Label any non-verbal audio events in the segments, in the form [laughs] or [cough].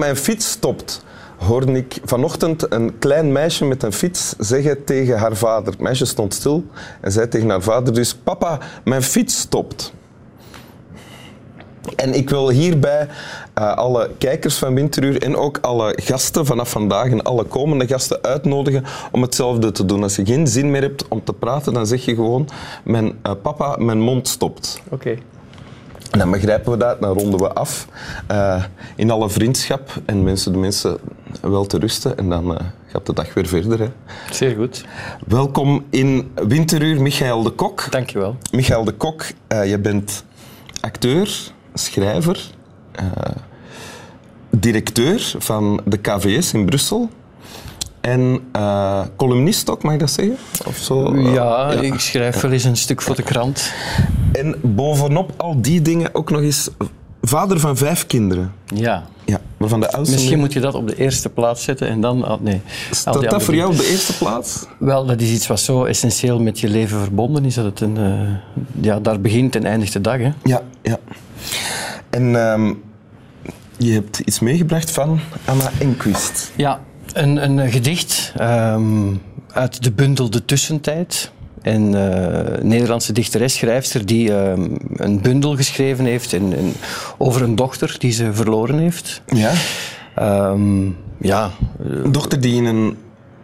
Mijn fiets stopt. Hoorde ik vanochtend een klein meisje met een fiets zeggen tegen haar vader. Het meisje stond stil en zei tegen haar vader dus... Papa, mijn fiets stopt. En ik wil hierbij uh, alle kijkers van Winteruur en ook alle gasten vanaf vandaag en alle komende gasten uitnodigen om hetzelfde te doen. Als je geen zin meer hebt om te praten, dan zeg je gewoon: Mijn uh, papa, mijn mond stopt. Oké. Dan begrijpen we dat, dan ronden we af uh, in alle vriendschap en mensen de mensen wel te rusten en dan gaat de dag weer verder. Hè. Zeer goed. Welkom in Winteruur, Michael de Kok. Dankjewel. Michael de Kok, je bent acteur, schrijver, directeur van de KVS in Brussel. En uh, columnist ook, mag ik dat zeggen? Of zo? Ja, ja, ik schrijf wel eens een stuk voor de krant. En bovenop al die dingen ook nog eens vader van vijf kinderen. Ja. ja waarvan de oudste Misschien moet je dat op de eerste plaats zetten en dan... Nee, Staat dat voor jou op de eerste plaats? Wel, dat is iets wat zo essentieel met je leven verbonden is. Dat het een, uh, ja, daar begint en eindigt de dag. Hè? Ja, ja. En um, je hebt iets meegebracht van Anna Enquist. Ja, een, een gedicht um, uit de bundel De Tussentijd. Een uh, Nederlandse dichteres, schrijfster, die uh, een bundel geschreven heeft in, in, over een dochter die ze verloren heeft. Ja? Um, ja. Een dochter die in een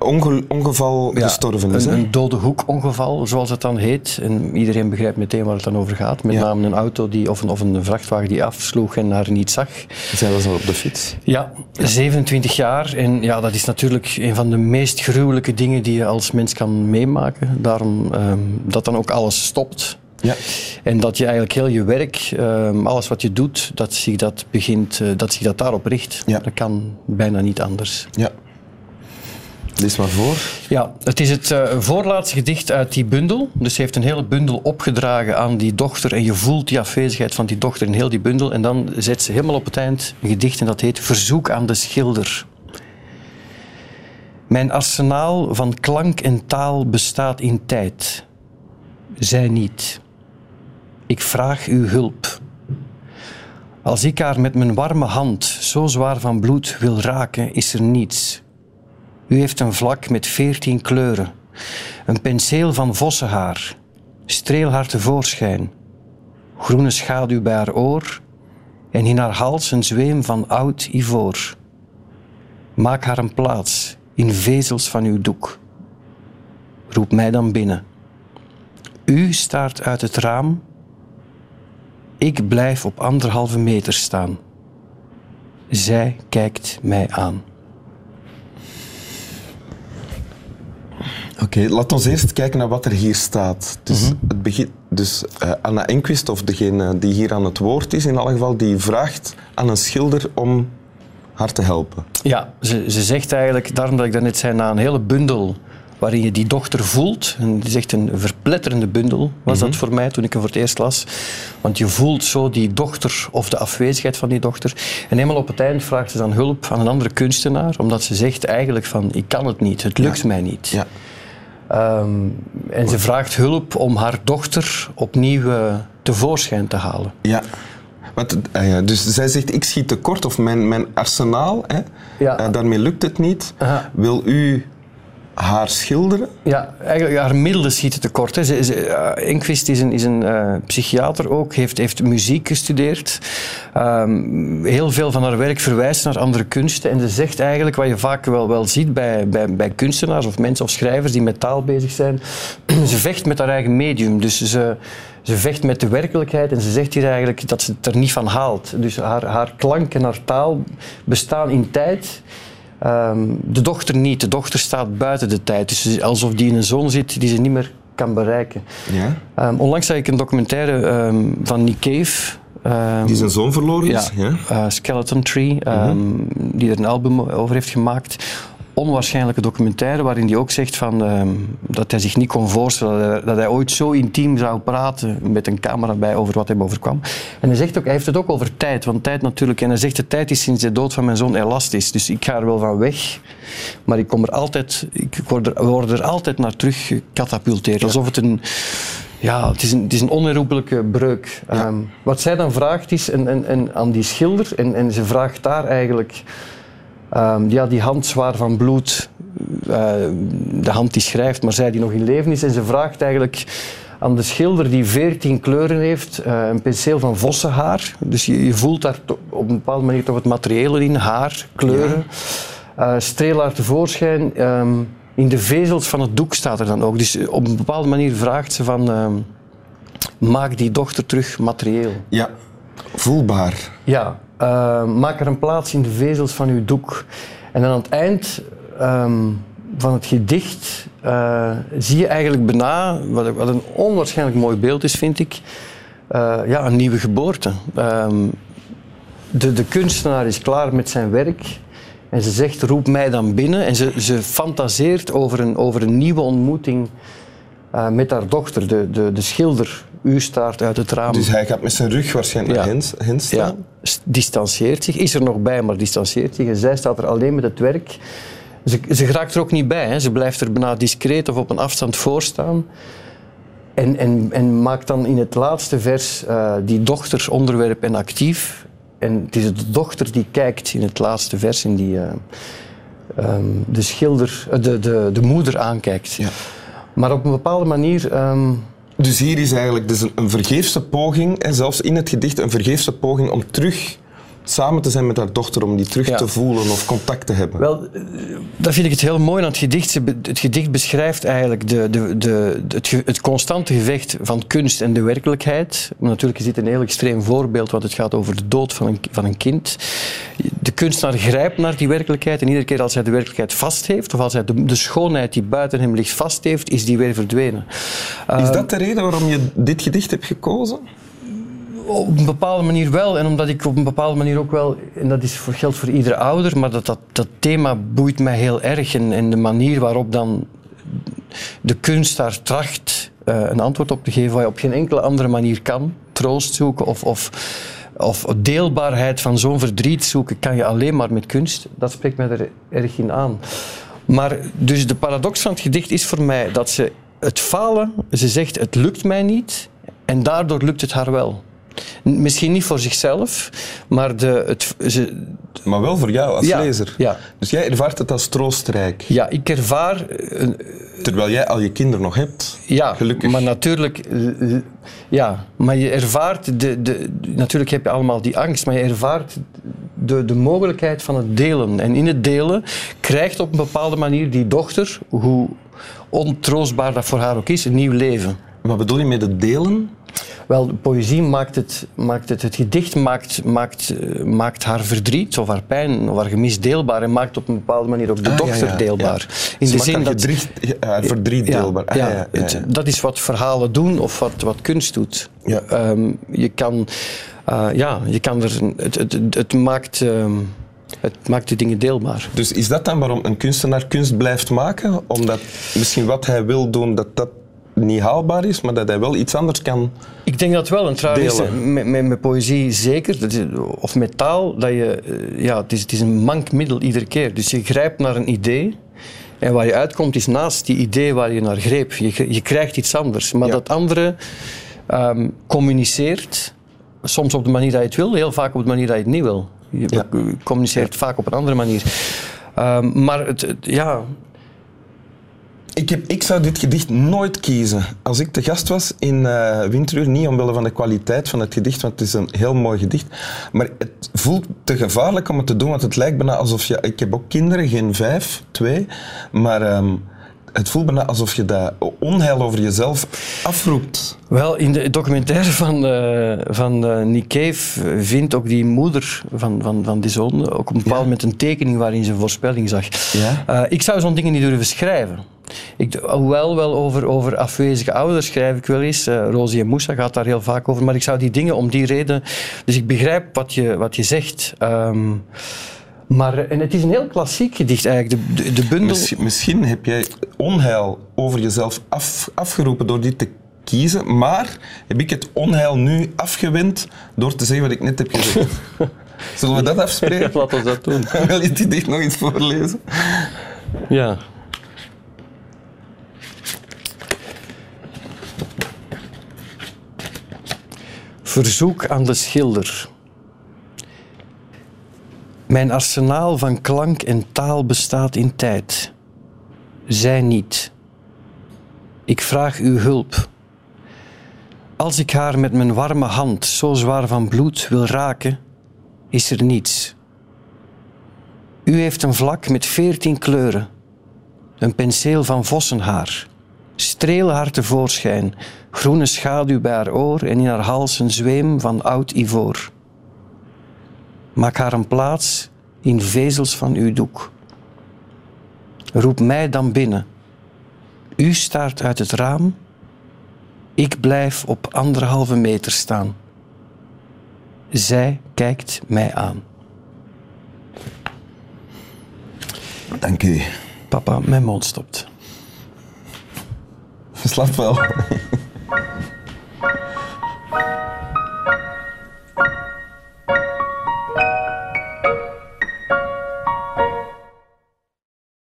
onge ongeval gestorven is. Een, een dode hoekongeval, zoals het dan heet. En iedereen begrijpt meteen waar het dan over gaat. Met name een auto die, of, een, of een vrachtwagen die afsloeg en haar niet zag. Zij was al op de fiets. Ja, 27 jaar. En ja, dat is natuurlijk een van de meest gruwelijke dingen die je als mens kan meemaken. Daarom um, dat dan ook alles stopt. Ja. En dat je eigenlijk heel je werk, um, alles wat je doet, dat zich dat, begint, uh, dat, zich dat daarop richt. Ja. Dat kan bijna niet anders. Ja. Lees maar voor. Ja, het is het uh, voorlaatste gedicht uit die bundel. Dus ze heeft een hele bundel opgedragen aan die dochter. En je voelt die afwezigheid van die dochter in heel die bundel. En dan zet ze helemaal op het eind een gedicht en dat heet Verzoek aan de schilder. Mijn arsenaal van klank en taal bestaat in tijd. Zij niet. Ik vraag uw hulp. Als ik haar met mijn warme hand zo zwaar van bloed wil raken, is er niets. U heeft een vlak met veertien kleuren, een penseel van vossenhaar. Streel haar tevoorschijn. Groene schaduw bij haar oor en in haar hals een zweem van oud ivoor. Maak haar een plaats in vezels van uw doek. Roep mij dan binnen. U staart uit het raam. Ik blijf op anderhalve meter staan. Zij kijkt mij aan. Oké, okay, laten we eerst kijken naar wat er hier staat. Dus, mm -hmm. het begin, dus uh, Anna Enquist, of degene die hier aan het woord is in alle geval, die vraagt aan een schilder om haar te helpen. Ja, ze, ze zegt eigenlijk, daarom dat ik daarnet zei, na een hele bundel waarin je die dochter voelt. En het is echt een verpletterende bundel, was mm -hmm. dat voor mij toen ik hem voor het eerst las. Want je voelt zo die dochter of de afwezigheid van die dochter. En helemaal op het eind vraagt ze dan hulp aan een andere kunstenaar, omdat ze zegt eigenlijk van, ik kan het niet, het lukt ja. mij niet. Ja. Um, en ze vraagt hulp om haar dochter opnieuw uh, tevoorschijn te halen. Ja. Want, uh, ja, dus zij zegt, ik schiet tekort, of mijn, mijn arsenaal, hè, ja. uh, daarmee lukt het niet. Aha. Wil u haar schilderen? Ja, eigenlijk haar middelen schieten tekort. Hè. Ze, Enquist is een, is een uh, psychiater ook, heeft, heeft muziek gestudeerd. Um, heel veel van haar werk verwijst naar andere kunsten. En ze zegt eigenlijk, wat je vaak wel, wel ziet bij, bij, bij kunstenaars of mensen of schrijvers die met taal bezig zijn, [clears throat] ze vecht met haar eigen medium. Dus ze, ze vecht met de werkelijkheid en ze zegt hier eigenlijk dat ze het er niet van haalt. Dus haar, haar klank en haar taal bestaan in tijd. Um, de dochter niet. De dochter staat buiten de tijd. Dus alsof die in een zone zit die ze niet meer kan bereiken. Ja. Um, onlangs zag ik een documentaire um, van Nick Cave. die zijn zoon verloren is? Ja, ja. Uh, Skeleton Tree. Mm -hmm. Die er een album over heeft gemaakt onwaarschijnlijke documentaire waarin hij ook zegt van, uh, dat hij zich niet kon voorstellen dat hij, dat hij, ooit zo intiem zou praten met een camera bij over wat hem overkwam. En hij, zegt ook, hij heeft het ook over tijd, want tijd natuurlijk, en hij zegt de tijd is sinds de dood van mijn zoon elastisch, dus ik ga er wel van weg, maar ik kom er altijd, ik word er, word er altijd naar terug gecatapulteerd, alsof het een ja, het is een, het is een onherroepelijke breuk. Ehm, wat zij dan vraagt is en, en, en aan die schilder, en, en ze vraagt daar eigenlijk ehm, ja, die hand zwaar van bloed, eh, de hand die schrijft, maar zij die nog in leven is, en ze vraagt eigenlijk aan de schilder die veertien kleuren heeft, eh, een penseel van vossenhaar. Dus je, je voelt daar op een bepaalde manier toch het materiële in, haar, kleuren. Ja. Uh, tevoorschijn. Ehm, in de vezels van het doek staat er dan ook. Dus op een bepaalde manier vraagt ze van... Ehm, maak die dochter terug materieel. Ja, voelbaar. Ja, uh, maak er een plaats in de vezels van uw doek. En dan aan het eind um, van het gedicht uh, zie je eigenlijk bijna, wat, wat, een onwaarschijnlijk mooi beeld is, vind ik, uh, ja, een nieuwe geboorte. Um, de, de kunstenaar is klaar met zijn werk. En ze zegt, roep mij dan binnen. En ze, ze fantaseert over een, over een nieuwe ontmoeting uh, met haar dochter, de, de, de schilder. U staart uit het raam. Dus hij gaat met zijn rug waarschijnlijk ja. hen staan? Distanceert zich, is er nog bij, maar distanceert zich. En zij staat er alleen met het werk. Ze, ze geraakt er ook niet bij. Hè. Ze blijft er bijna discreet of op een afstand voor staan. En, en, en maakt dan in het laatste vers uh, die dochters onderwerp en actief. En het is de dochter die kijkt in het laatste vers, in die uh, um, de schilder, de, de, de moeder aankijkt. Ja. Maar op een bepaalde manier. Um, dus hier is eigenlijk dus een, een vergeefse poging, en zelfs in het gedicht een vergeefse poging om terug samen te zijn met haar dochter om die terug ja. te voelen of contact te hebben? Wel, dat vind ik het heel mooi aan het gedicht. Het gedicht beschrijft eigenlijk de, de, de, het, het constante gevecht van kunst en de werkelijkheid. Maar natuurlijk is dit een heel extreem voorbeeld, want het gaat over de dood van een, van een kind. De kunstenaar grijpt naar die werkelijkheid en iedere keer als hij de werkelijkheid vast heeft, of als hij de, de schoonheid die buiten hem ligt vast heeft, is die weer verdwenen. Is dat de reden waarom je dit gedicht hebt gekozen? Op een bepaalde manier wel. En omdat ik op een bepaalde manier ook wel, en dat is voor, geldt voor iedere ouder, maar dat, dat, dat thema boeit mij heel erg. En, de manier waarop dan de kunst daar tracht uh, een antwoord op te geven waar je op geen enkele andere manier kan. Troost zoeken of, of, of deelbaarheid van zo'n verdriet zoeken, kan je alleen maar met kunst. Dat spreekt mij er erg in aan. Maar dus de paradox van het gedicht is voor mij dat ze het falen, ze zegt het lukt mij niet en daardoor lukt het haar wel. Misschien niet voor zichzelf, maar, de, het, ze, maar wel voor jou als ja, lezer. Ja. Dus jij ervaart het als troostrijk. Ja, ik ervaar. Uh, Terwijl jij al je kinderen nog hebt. Ja, gelukkig. maar natuurlijk. Uh, ja, maar je ervaart. De, de, natuurlijk heb je allemaal die angst, maar je ervaart de, de mogelijkheid van het delen. En in het delen krijgt op een bepaalde manier die dochter, hoe ontroostbaar dat voor haar ook is, een nieuw leven. Wat bedoel je met het delen? Wel, de poëzie maakt het, maakt het, het gedicht maakt, maakt, maakt haar verdriet of haar pijn of haar gemis deelbaar en maakt op een bepaalde manier ook de ah, dochter ja, ja, deelbaar. Ja. In Ze de zin dat verdriet, haar verdriet deelbaar. Ah, ja, het, dat is wat verhalen doen of wat, wat kunst doet. Um, je kan, uh, ja, je kan er, het, het, het maakt. Um, het maakt de dingen deelbaar. Dus is dat dan waarom een kunstenaar kunst blijft maken? Omdat misschien wat hij wil doen, dat dat niet haalbaar is, maar dat hij wel iets anders kan Ik denk dat wel. En trouwens, met, met, met, poëzie zeker, dat is, of met taal, dat je, ja, het, is, het is een mank middel iedere keer. Dus je grijpt naar een idee en waar je uitkomt is naast die idee waar je naar greep. Je, je krijgt iets anders. Maar ja. dat andere um, communiceert, soms op de manier dat je het wil, heel vaak op de manier dat je het niet wil. Je ja. communiceert vaak op een andere manier. Um, maar het, het, ja, ik, heb, ik zou dit gedicht nooit kiezen. Als ik de gast was in uh, Winteruur, niet omwille van de kwaliteit van het gedicht, want het is een heel mooi gedicht, maar het voelt te gevaarlijk om het te doen, want het lijkt bijna alsof je... Ik heb ook kinderen, geen vijf, twee, maar... Um, het voelt bijna alsof je dat onheil over jezelf afroept. Wel, in de documentaire van, uh, van uh, Nick Cave vindt ook die moeder van, van, van die zoon ook een bepaald moment een tekening waarin ze een voorspelling zag. Ja? Uh, ik zou zo'n dingen niet durven schrijven. Ik, hoewel wel over, over afwezige ouders schrijf ik wel eens. Uh, Rosie en Moussa gaat daar heel vaak over. Maar ik zou die dingen om die reden... Dus ik begrijp wat je, wat je zegt. Um, maar, en het is een heel klassiek gedicht eigenlijk, de, de, de bundel... Misschien, misschien, heb jij onheil over jezelf af, afgeroepen door dit te kiezen, maar heb ik het onheil nu afgewend door te zeggen wat ik net heb gezegd. [laughs] Zullen we dat afspreken? [laughs] Laten we dat doen. [laughs] Wil je gedicht nog eens voorlezen? Ja. Verzoek aan de schilder. Mijn arsenaal van klank en taal bestaat in tijd. Zij niet. Ik vraag uw hulp. Als ik haar met mijn warme hand zo zwaar van bloed wil raken, is er niets. U heeft een vlak met veertien kleuren, een penseel van vossenhaar. Streel haar tevoorschijn, groene schaduw bij haar oor en in haar hals een zweem van oud ivoor. Maak haar een plaats in vezels van uw doek. Roep mij dan binnen. U staart uit het raam, ik blijf op anderhalve meter staan. Zij kijkt mij aan. Dank u. Papa, mijn mond stopt. Slap wel.